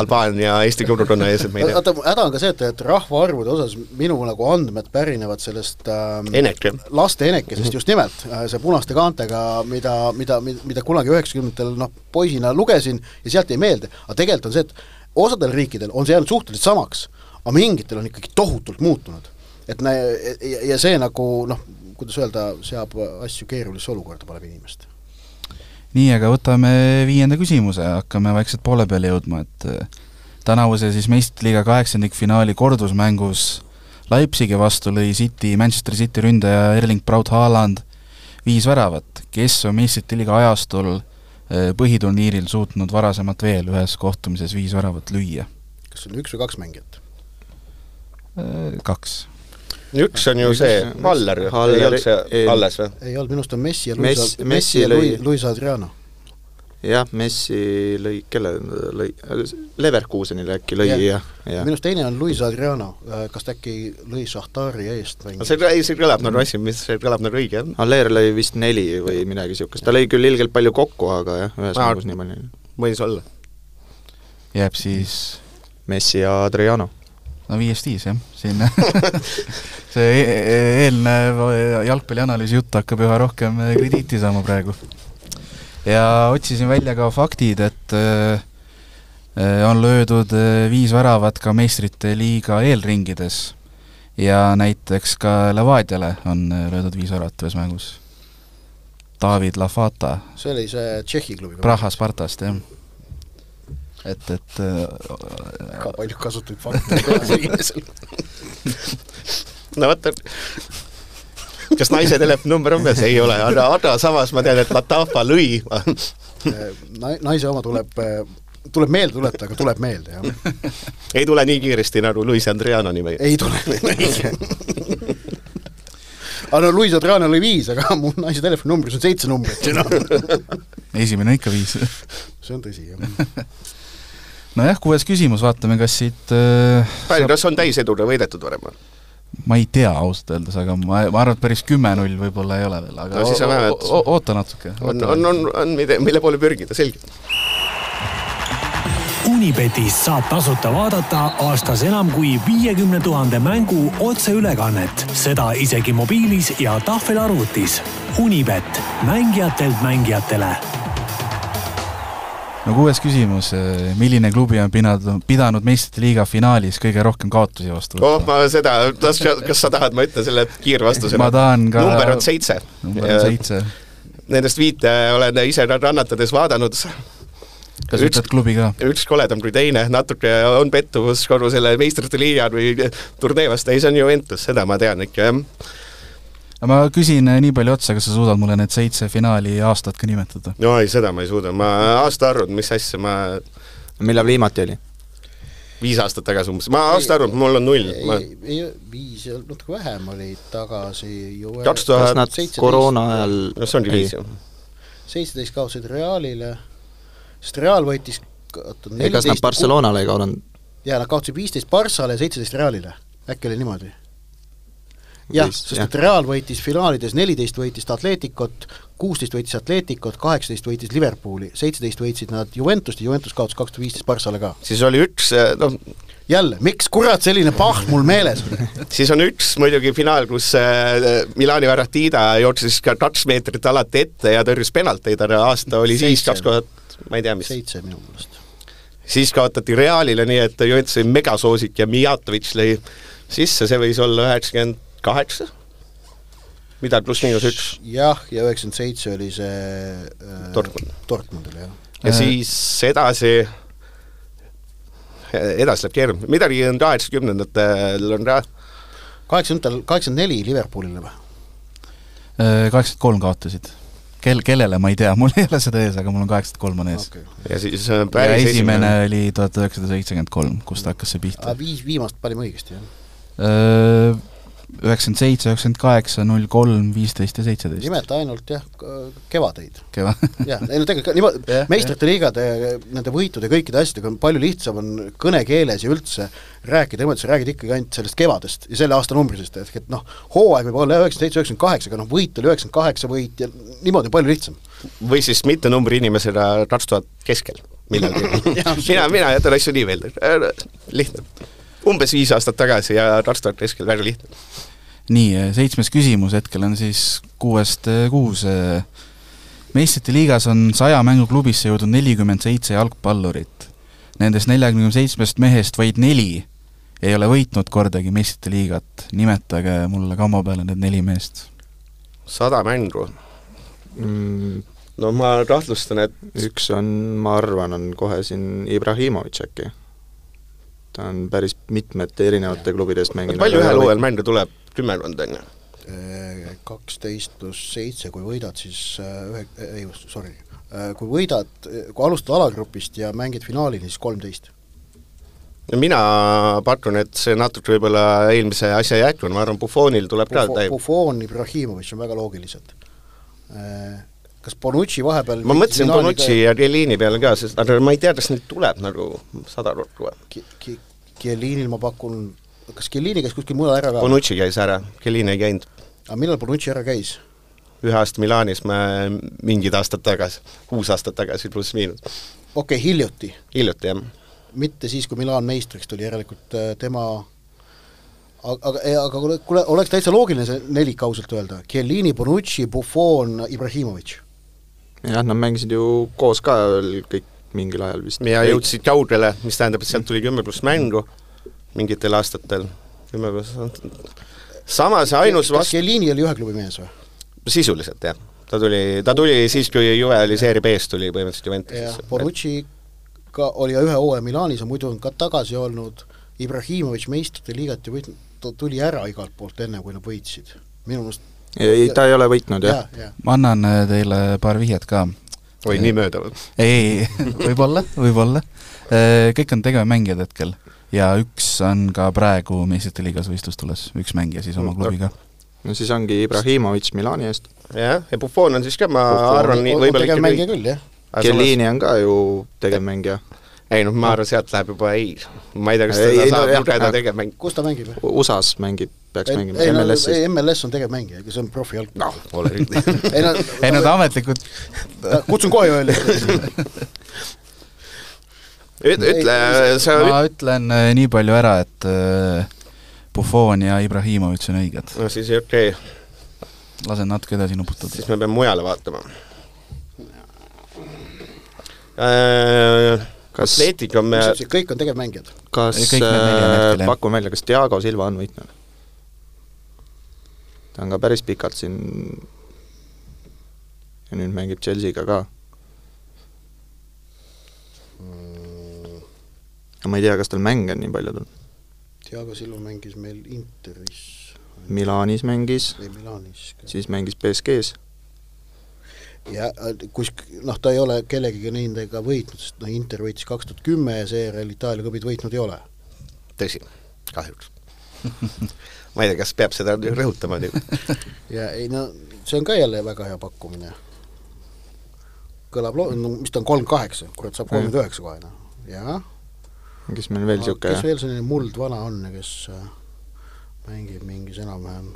Albaania Eesti kodukonna ees, et me ei tea. oota, häda on ka see, et, et rahvaarvude osas minu nagu andmed pärinevad sellest ähm, Enek, jah? laste enekesest just nimelt, see punaste kaantega, mida, mida, mida kunagi üheksakümnendatel noh, poisina lugesin ja sealt jäi meelde, aga tegelikult on see, et osadel riikidel on see jäänud suhteliselt samaks, aga mingitel on ikkagi tohutult muutunud. et nä-, ja, see nagu noh, kuidas öelda, seab asju keerulisse olukorda, paneb inimest. nii, aga võtame viienda küsimuse, hakkame vaikselt poole peale jõudma, et äh, tänavuse siis meistrite liiga kaheksandikfinaali kordusmängus Leipzigi vastu lõi City, Manchester City ründaja Erling Braut Haaland viis väravat, kes on meistrite liiga ajastul äh, põhiturniiril suutnud varasemalt veel ühes kohtumises viis väravat lüüa? kas see on üks või kaks mängijat? kaks. üks on ju see Haller ju, ei Haller- olnud see ei- alles või? ei olnud, minu arust on Messi ja Messi- Luis, Messi Messi ja lõi- Luis, Luis Adriano. jah, Messi lõi, kelle lõi, Leverkusenile äkki lõi Jah. ja, ja minu arust teine on Luis Adriano, kas ta äkki lõi Šahtari eest mängis? see, ei see kõlab nagu asi, mis, see kõlab nagu õige, jah. Aller lõi vist neli või midagi niisugust, ta lõi küll ilgelt palju kokku, aga jah, ühes mängus nii palju. võis olla. jääb siis Messi ja Adriano. No viiest viis jah, siin <laughs> see e- e- eelnev jalgpallianalüüsi jutt hakkab üha rohkem krediiti saama praegu. ja otsisin välja ka faktid, et äh, äh, on löödud viis väravat ka meistrite liiga eelringides ja näiteks ka Levadiale on löödud viis väravat ühes mängus. David Lafata see oli see Tšehhi klubi. Praha Spartast, jah. et, et äh, väga palju kasutatud fakte kaasa <laughs> inimesel. no vot, kas naise telefoninumber on peas? ei ole, aga, aga samas ma tean, et Latafa lõi Na-, naise oma tuleb, tuleb meelde tuletada, aga tuleb meelde, jah. <laughs> ei tule nii kiiresti nagu Luis Andriano nimi. ei tule meelde. aga no Luis Adriano oli viis, aga mu naise telefoninumbris on seitse numbrit ja noh, esimene on ikka viis see on tõsi, jah. <laughs> nojah, kuues küsimus, vaatame, kas siit äh, palju, kas on täiseduga võidetud varem või? ma ei tea ausalt öeldes, aga ma, ma arvan, et päris kümme-null võib-olla ei ole veel, aga No siis on vähemalt- oota natuke. on, on, on, on, mille poole pürgida, selge. Unibetist saab tasuta vaadata aastas enam kui viiekümne tuhande mängu otseülekannet, seda isegi mobiilis ja tahvelarvutis. Unibet, mängijatelt mängijatele no kuues küsimus, milline klubi on pidanud, pidanud meistrite liiga finaalis kõige rohkem kaotusi vastu oh, ma seda, kas, kas sa tahad, ma ütlen selle kiirvastuse? ma tahan ka number on seitse. number on seitse. Nendest viite olen ise rannatades vaadanud, kas ütled klubi ka? üks koledam kui teine, natuke on pettuvus kogu selle meistrite liiga või turnee vastu, ei see on Juventus, seda ma tean ikka jah. Ma küsin eh, nii palju otsa, kas sa suudad mulle need seitse finaali aastat ka nimetada? no ei, seda ma ei suuda, ma aastaarvud, mis asja, ma millal viimati oli? viis aastat tagasi umbes, ma aastaarvud, mul on null, ma viis ja natuke vähem oli tagasi ju kaks tuhat, koroona ajal no see ongi viis ju. seitseteist kaotasid Realile, sest Real võitis oota, ei, kas nad 14 Barcelonale ei kaotanud? jaa, nad kaotasid viisteist Barssale ja seitseteist Realile, äkki oli niimoodi? jah, sest jah. et Real võitis finaalides neliteist võitis Atleticot, kuusteist võitis Atleticot, kaheksateist võitis Liverpooli, seitseteist võitsid nad Juventust ja Juventus kaotas kaks tuhat viisteist Barssale ka. siis oli üks, noh, jälle, miks kurat selline paht mul meeles on? <laughs> siis on üks muidugi finaal, kus äh, Milani Varatida jooksis ka kaks meetrit alati ette ja tõrjus penalteid, aga aasta oli siis kaks tuhat, ma ei tea, mis. seitse minu meelest. siis kaotati Realile, nii et Juventuse megasoosik ja Mijatovic lõi sisse, see võis olla üheksakümmend kaheksa, midagi pluss-miinus üks. jah, ja üheksakümmend seitse oli see äh, Dortmund. Dortmundil, jah. ja Äh. siis edasi, edasi läheb keeruline, midagi on kaheksakümnendatel on ka, kaheksakümnendatel, kaheksakümmend neli Liverpoolile või? kaheksakümmend kolm kaotasid. kel, kellele, ma ei tea, <laughs> mul ei ole seda ees, aga mul on kaheksakümmend kolm on ees okay.. ja siis äh, ja päris esimene oli tuhat üheksasada seitsekümmend kolm, kust hakkas see pihta. viis viimast panime õigesti, jah? Üheksakümmend seitse, üheksakümmend kaheksa, null kolm, viisteist ja seitseteist. nimeta ainult jah, kevadeid. keva <laughs> jah, ei no tegelikult niimoodi, meistrite liigade nende võitude ja kõikide asjadega on palju lihtsam on kõnekeeles ja üldse rääkida, niimoodi sa räägid ikkagi ainult sellest kevadest ja selle aasta numbrisest, ehk et noh, hooaeg võib olla üheksakümmend seitse, üheksakümmend kaheksa, aga noh, võit oli üheksakümmend kaheksa võit ja niimoodi on palju lihtsam. või siis mitte numbri inimesena kaks tuhat keskel millalgi <laughs> mina, mina jätan asju nii meelde, lihtne. Umbes viis aastat tagasi ja kaks tuhat keskel, väga lihtne. nii, seitsmes küsimus hetkel on siis kuuest kuus. meistrite liigas on saja mänguklubisse jõudnud nelikümmend seitse jalgpallurit. Nendest neljakümne seitsmest mehest vaid neli ei ole võitnud kordagi meistrite liigat. nimetage mulle kammo peale need neli meest. sada mängu mm,? no ma kahtlustan, et üks on, ma arvan, on kohe siin Ibrahimovitš äkki. Ta on päris mitmete erinevate klubidest mänginud. palju ühel hooajal mänge tuleb, kümmekond on ju? kaksteist pluss seitse, kui võidad, siis ühe, ei, sorry, kui võidad, kui alustad alagrupist ja mängid finaalini, siis kolmteist. mina pakun, et see natuke võib-olla eelmise asja jätkub, ma arvan, Buffonil tuleb ka Buffon, Buffon, Ibrahimovitš on väga loogiliselt. Kas Bonucci vahepeal ma mõtlesin Bonucci ja Chiellini peale ka, sest aga ma ei tea, kas neid tuleb nagu sada kokku või? Chiellinil ma pakun, kas Chiellini käis kuskil mujal ära ka? Bonucci käis ära, Chiellini ei käinud. aga millal Bonucci ära käis? ühe aasta Milanis me mingid aastad tagasi, kuus aastat tagasi pluss-miinus. okei okay,, hiljuti? hiljuti, jah. mitte siis, kui Milan meistriks tuli, järelikult tema aga, aga kuule, kuule, oleks täitsa loogiline see nelik ausalt öelda, Chiellini, Bonucci, Buffon, Ibrahimovitš. Jah, nad mängisid ju koos ka veel kõik mingil ajal vist. ja jõudsid kaugele, mis tähendab, et sealt tuli kümme pluss mängu mingitel aastatel, kümme pluss samas ainus kas. Chiellini oli ühe klubi mees või? sisuliselt jah, ta tuli, ta tuli siis, kui Juve oli seeria B-s, tuli põhimõtteliselt Juventusesse. Bonucci ka oli ühe hooaja Milanis ja muidu on ka tagasi olnud, Ibrahimovitš meistrite liigat ju võitnud, ta tuli ära igalt poolt enne, kui nad võitsid, minu meelest ei, ta ei ole võitnud, jah ja, ja. ma annan äh, teile paar vihjet ka. oi, nii mööda või? ei, <laughs> võib-olla, võib-olla. kõik on tegevmängijad hetkel ja üks on ka praegu meistrite liigas võistlustules, üks mängija siis oma klubiga no siis ongi Ibrahimovitš Milani eest. jah, ja Buffon on siis ka, ma Buffon arvan, nii võib-olla tegevmängija küll, jah. Chiellini on ka ju tegevmängija. Ei noh, ma arvan, sealt läheb juba ei, ma ei tea, kas teda saab no, lugeda tegevmäng-. kus ta mängib? USA-s mängib, peaks ei, mängima, MLS-is. ei, MLS on tegevmängija, see on profijalgpall. noh, pole üldse ei no, <laughs> ei no ta ametlikult kutsun kohe öelda ütle, sa ma ütlen äh, nii palju ära, et äh, Buffon ja Ibrahimovitš on õiged. no siis okei okay., lasen natuke edasi nuputada siis. me peame mujale vaatama äh,. Kas- Atletic on me, kõik on tegevmängijad. kas äh, pakun välja, kas Diego Silva on võitnud? ta on ka päris pikalt siin ja nüüd mängib Chelsea'ga ka. aga ma ei tea, kas tal mänge on nii palju tulnud. Thiago Silva mängis meil Interis Milanis mängis, siis mängis BSG-s, ja äh, kus noh, ta ei ole kellegagi nendega võitnud, sest noh, Inter võitis kaks tuhat kümme ja seejärel Itaalia klubid võitnud ei ole. tõsi, kahjuks ma ei tea, kas peab seda rõhutama nüüd. <laughs> ja ei no see on ka jälle väga hea pakkumine. kõlab loo-, no mis ta on, kolm kaheksa, kurat saab kolmkümmend üheksa kohe noh, jah. kes meil veel niisugune kes veel selline muldvana on ja kes äh, mängib mingis enam-vähem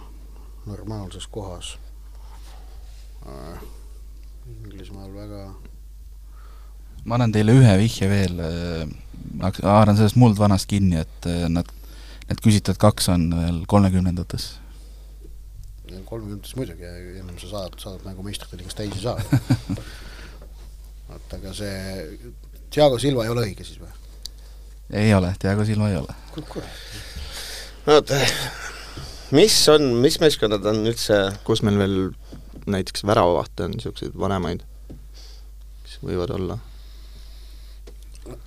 normaalses kohas äh,? Inglismaal väga ma annan teile ühe vihje veel, haaran sellest muldvanast kinni, et äh, nad, need küsitavad kaks on veel kolmekümnendates. kolmekümnendates muidugi, ennem sa saad, saad nagu meistrite liigas täis ei saa. vaata, aga see Thiago Silva ei ole õige siis või? ei ole, Diego Silva ei ole. oota, mis on, mis meeskonnad on üldse kus meil veel näiteks väravavahte on niisuguseid vanemaid, kes võivad olla?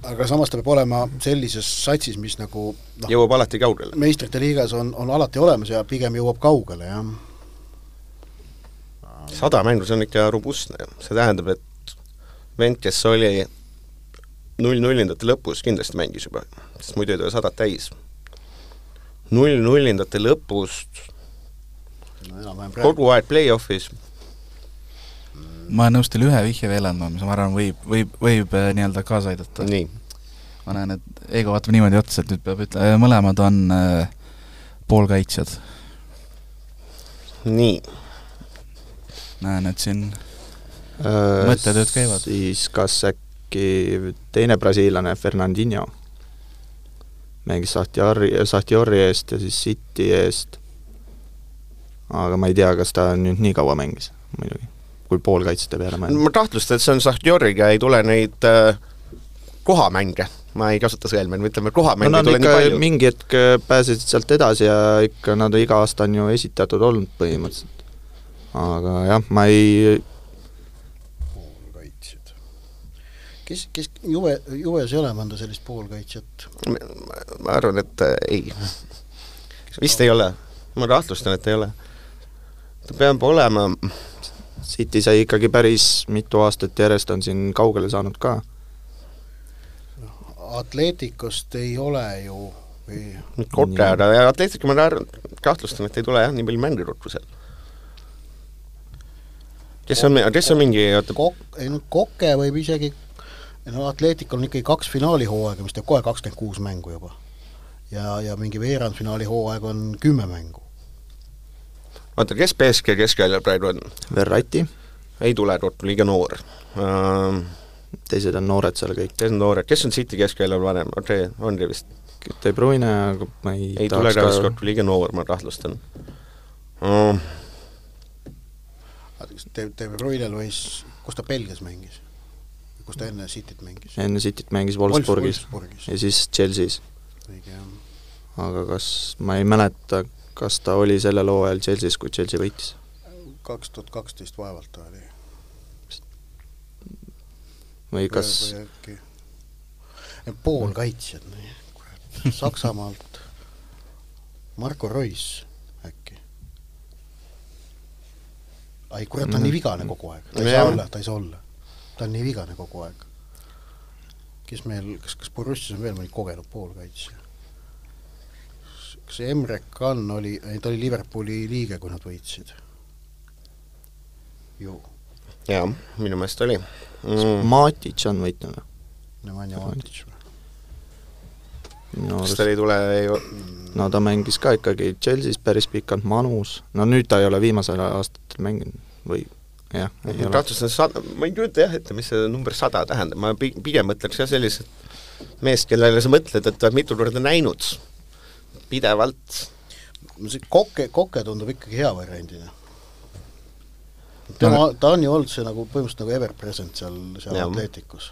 aga samas ta peab olema sellises satsis, mis nagu noh, jõuab alati kaugele. meistrite liigas on, on alati olemas ja pigem jõuab kaugele, jah. sada mängu, see on ikka robustne, see tähendab, et vend, kes oli null-nullindate lõpus, kindlasti mängis juba, sest muidu ei tule sadat täis. null-nullindate lõpust no kogu aeg play-off'is, ma olen nõus teile ühe vihje veel andma, mis ma arvan, võib, võib, võib äh, nii-öelda kaasa aidata. nii, ma näen, et Eigo vaatab niimoodi otsa, et nüüd peab ütlema, mõlemad on äh, poolkaitsjad. nii, näen, et siin Mõttetööd käivad. siis kas äkki teine brasiillane, Fernandinho, mängis Sahtiari, Sahtiori eest ja siis City eest, aga ma ei tea, kas ta nüüd nii kaua mängis muidugi, kui poolkaitsjate peale mõelda. ma kahtlustan, et see on Sahtjoriga ei tule neid äh, kohamänge, ma ei kasuta sõelmeid, me ütleme, no kohamänge nad ei tule nii palju. mingi hetk äh, pääsesid sealt edasi ja ikka nad iga aasta on ju esitatud olnud põhimõtteliselt. aga jah, ma ei, poolkaitsjad. kes, kes Juve, Juves ei ole mõnda sellist poolkaitsjat? ma arvan, et äh, ei. vist ei ole, ma kahtlustan, et ei ole. ta peab olema, City sai ikkagi päris mitu aastat järjest on siin kaugele saanud ka. Atleeticost ei ole ju või Koke, aga Atletico ma arvan, kahtlustan, et ei tule jah, nii palju mänge kokku seal. kes on, kes on mingi, oota, Kok-, ei no Koke võib isegi, no Atleticul on ikkagi kaks finaalihooaega, mis teeb kohe kakskümmend kuus mängu juba. ja, ja mingi veerandfinaali hooaeg on kümme mängu. oota, kes BSG keskväljal praegu on? Verratti, ei tule kokku, liiga noor uh,. teised on noored seal kõik, kes on noored, kes on City keskväljal vanem, okei okay,, ongi vist, De Bruyne, aga ma ei, ei tule ka vist kokku, liiga noor, ma kahtlustan uh,. De, De Bruyne'l võis, kus ta Belgias mängis? kus ta enne Cityt mängis? enne Cityt mängis Wolfsburgis Wolfsburgis, ja siis Chelsea's, õige jah. aga kas, ma ei mäleta, kas ta oli sellel hooajal Chelsea's, kui Chelsea võitis. kaks tuhat kaksteist vaevalt ta oli. või kas, poolkaitsjad, kurat, Saksamaalt Marko Reus äkki. ai kurat, ta on nii vigane kogu aeg, ta ei saa olla, ta ei saa olla. ta on nii vigane kogu aeg. kes meil, kas, kas Borussias on veel mõni kogenud poolkaitsja? Kas Emre Can oli, ei ta oli Liverpooli liige, kui nad võitsid? ju, jaa, minu meelest oli mm.. Matic on võitnud või? Nemanja Matic või? kas tal ei tule ju, no ta mängis ka ikkagi Chelsea's päris pikalt, Manus, no nüüd ta ei ole viimasel aastatel mänginud või jah, ei ole. kahtlustan sada, ma ei kujuta jah ette, mis see number sada tähendab, ma pi- pigem mõtleks jah sellised meest, kellele sa mõtled, et ta on mitu korda näinud pidevalt. see Koke, Koke tundub ikkagi hea variandina. tema, ta on ju olnud see nagu põhimõtteliselt nagu ever-present seal, seal Jah. Atleticus.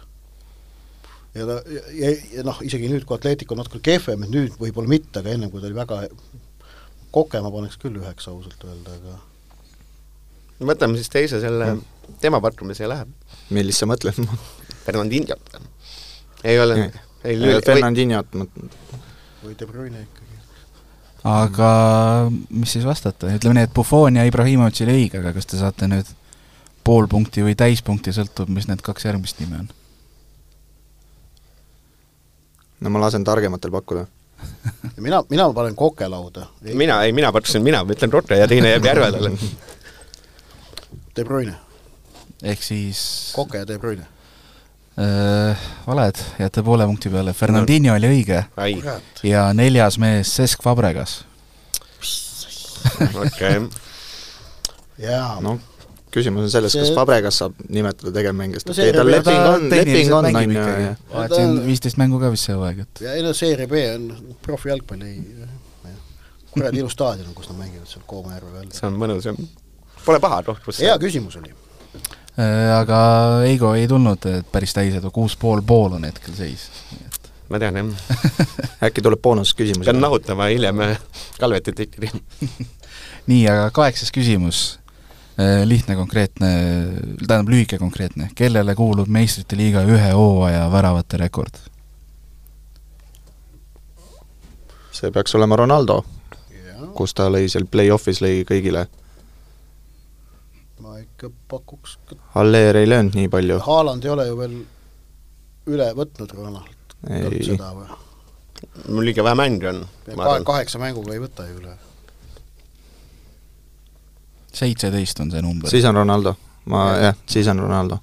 ja ta, ja, ja noh, isegi nüüd, kui Atletic on natuke kehvem, et nüüd võib-olla mitte, aga ennem, kui ta oli väga Koke ma paneks küll üheks ausalt öelda, aga võtame siis teise selle, tema pakkumise ja läheb. millist sa mõtled? <laughs> Fernandinhot. ei ole, ei lüü-, Fernandinhot ma või De Bruyne ikkagi. Aga mis siis vastata, ütleme nii, et Buffon ja Ibrahimovitš oli õige, aga kas te saate nüüd pool punkti või täispunkti, sõltub, mis need kaks järgmist nime on. no ma lasen targematel pakkuda. <laughs> mina, mina panen Koke lauda. mina, ei mina pakkusin, mina ütlen Rotte ja teine jääb Järvedale. De Bruyne, ehk siis Koke ja De Bruyne. Äh, valed, jääte poole punkti peale, Fernandinho oli õige ja neljas mees Cesc Fabregas. <laughs> okei. jaa no küsimus on selles, kas See- Fabregas saab nimetada tegevmängijast No see- tal ta leping on, leping on, on ju, vaatasin viisteist mängu ka vist see hooaeg, et ja ei no Serie B on profijalgpall, ei kuradi ilus staadion, kus nad mängivad seal Koomajärve peal. see on mõnus, pole paha rohkus. hea küsimus oli. Äh, aga Eigo ei tulnud äh, päris täis edu, kuus pool pool on hetkel seis. ma tean jah, <laughs> äkki tuleb boonusküsimus. pean nahutama hiljem äh, Kalvetit ikkagi. <laughs> nii, aga kaheksas küsimus, lihtne, konkreetne, tähendab lühike konkreetne, kellele kuulub meistrite liiga ühe hooaja väravate rekord? see peaks olema Ronaldo, kus ta lõi seal play-off'is lõi kõigile. Ikka pakuks, Aller ei löönud nii palju. Haaland ei ole ju veel üle võtnud Ronald ei, seda või? mul liiga vähe mänge on, kaheksa mänguga ei võta ju üle. seitseteist on see number. siis on Ronaldo, ma jah, siis on Ronaldo.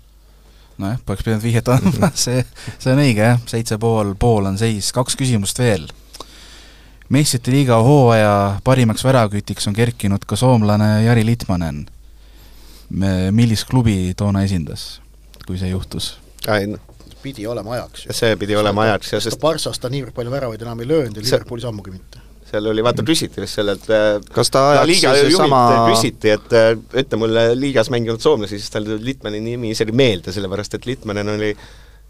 nojah, poleks pidanud vihjet andma, <laughs> see, see on õige jah, seitse pool, pool on seis, kaks küsimust veel. meistrite liiga hooaja parimaks väravkütiks on kerkinud ka soomlane Jari Litmanen. Millist klubi toona esindas, kui see juhtus? pidi olema ajaks see pidi olema ajaks ja sest Barssas ta niivõrd palju väravaid enam ei löönud ja Liverpoolis ammugi mitte. seal oli, vaata küsiti vist sellelt äh, kas ta ajaks liiga siis juhilt sama küsiti, et äh, ütle mulle liigas mänginud soomlasi, siis tal tuli Litmani nimi isegi meelde, sellepärast et Litmanen oli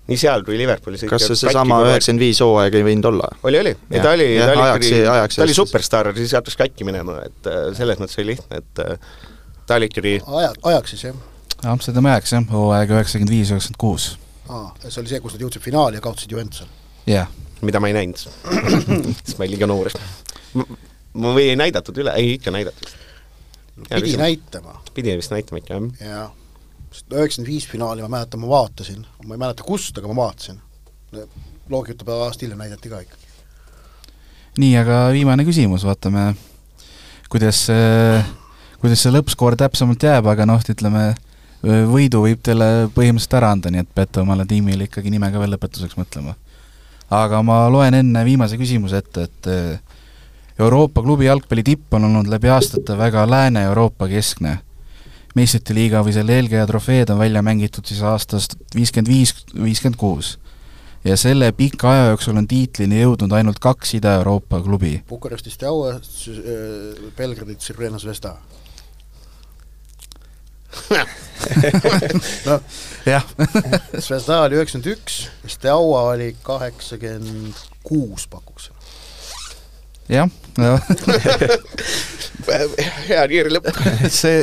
nii seal kui Liverpoolis kas see seesama üheksakümmend viis hooaeg ei võinud olla? oli, oli, Jah, ta oli, jah, ta oli ajaks- ikkagi, ajaks ta oli superstaar, siis hakkas katki minema, et äh, selles mõttes oli lihtne, et äh, ta oli aja, ajaks siis jah? Amsterdami ajaks jah, hooaeg üheksakümmend viis, üheksakümmend kuus. aa, see oli see, kus nad jõudsid finaali ja kaotasid Juventusele. jah, mida ma ei näinud, <laughs> sest ma olin liiga noor. ma või ei näidatud üle, ei ikka näidatud. pidi näitama pidi vist näitama ikka, jah. ja sest üheksakümmend viis finaali ma mäletan, ma vaatasin, ma ei mäleta kust, aga ma vaatasin. loogika ütleb, aasta hiljem näidati ka ikka. nii, aga viimane küsimus, vaatame, kuidas see, kuidas see lõppskoor täpsemalt jääb, aga noh, ütleme, võidu võib teile põhimõtteliselt ära anda, nii et peate omale tiimile ikkagi nime ka veel lõpetuseks mõtlema. aga ma loen enne viimase küsimuse ette, et Euroopa klubi jalgpalli tipp on olnud läbi aastate väga Lääne-Euroopa keskne. meistrite liiga või selle eelkäija trofeed on välja mängitud siis aastast viiskümmend viis, viiskümmend kuus ja selle pika aja jooksul on tiitlini jõudnud ainult kaks Ida-Euroopa klubi. Bukaresti Steaua, Belgradi Crvena Zvezda. <laughs> noh, jah, Zvezda oli üheksakümmend üks, Steaua oli kaheksakümmend kuus pakuks. jah, <laughs> hea kiire lõpp. <laughs> see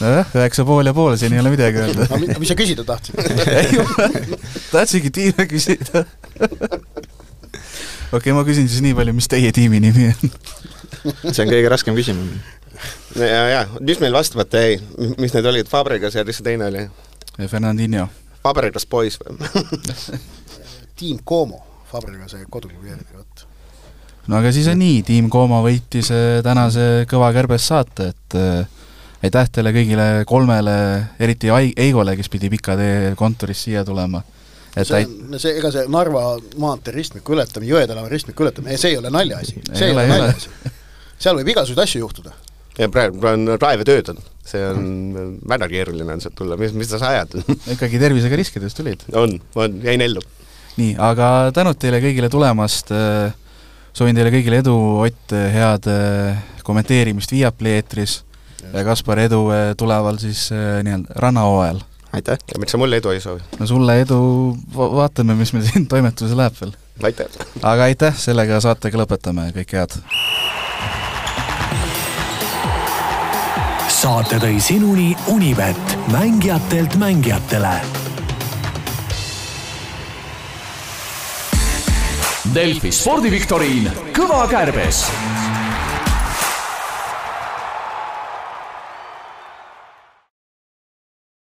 nojah, üheksa pool ja pool, siin ei ole midagi öelda. aga mi- mis sa küsida tahtsid? tahtsingi tiime küsida. okei okay,, ma küsin siis nii palju, mis teie tiimi nimi on? see on kõige raskem küsimus. ja, ja mis meil vastamata jäi, mis need olid, Fabregas ja mis see teine oli? Fernandinho. Fabregas poiss või? <laughs> tiim Como, Fabregase koduklubi järgi, vot. no aga siis on nii, tiim Kooma võitis eh, tänase Kõva kärbes saate, et eh, aitäh teile kõigile kolmele, eriti Eigole, kes pidi pika tee kontorist siia tulema. et see ait-, on, see, ega see Narva maantee ristmiku ületamine, Jõe tänava ristmiku ületamine, see ei ole naljaasi, see ei ole ole. naljaasi. seal võib igasuguseid asju juhtuda. Ja praegu on raevetööd on, see on väga keeruline on sealt tulla, mis, mis sa ajad? <laughs> ikkagi tervisega riskides tulid. on, on, jäin ellu. nii, aga tänud teile kõigile tulemast, soovin teile kõigile edu, Ott, head kommenteerimist Viaplay eetris ja Kaspar, edu tuleval siis nii-öelda rannahooajal aitäh! ja miks sa mulle edu ei soovi? no sulle edu va, vaatame, mis meil siin <laughs> toimetuses läheb veel. aitäh! aga aitäh, sellega saatega lõpetame, kõike head! Saate tõi sinuni Unibet, mängijatelt mängijatele. Delfi spordiviktoriin Kõva kärbes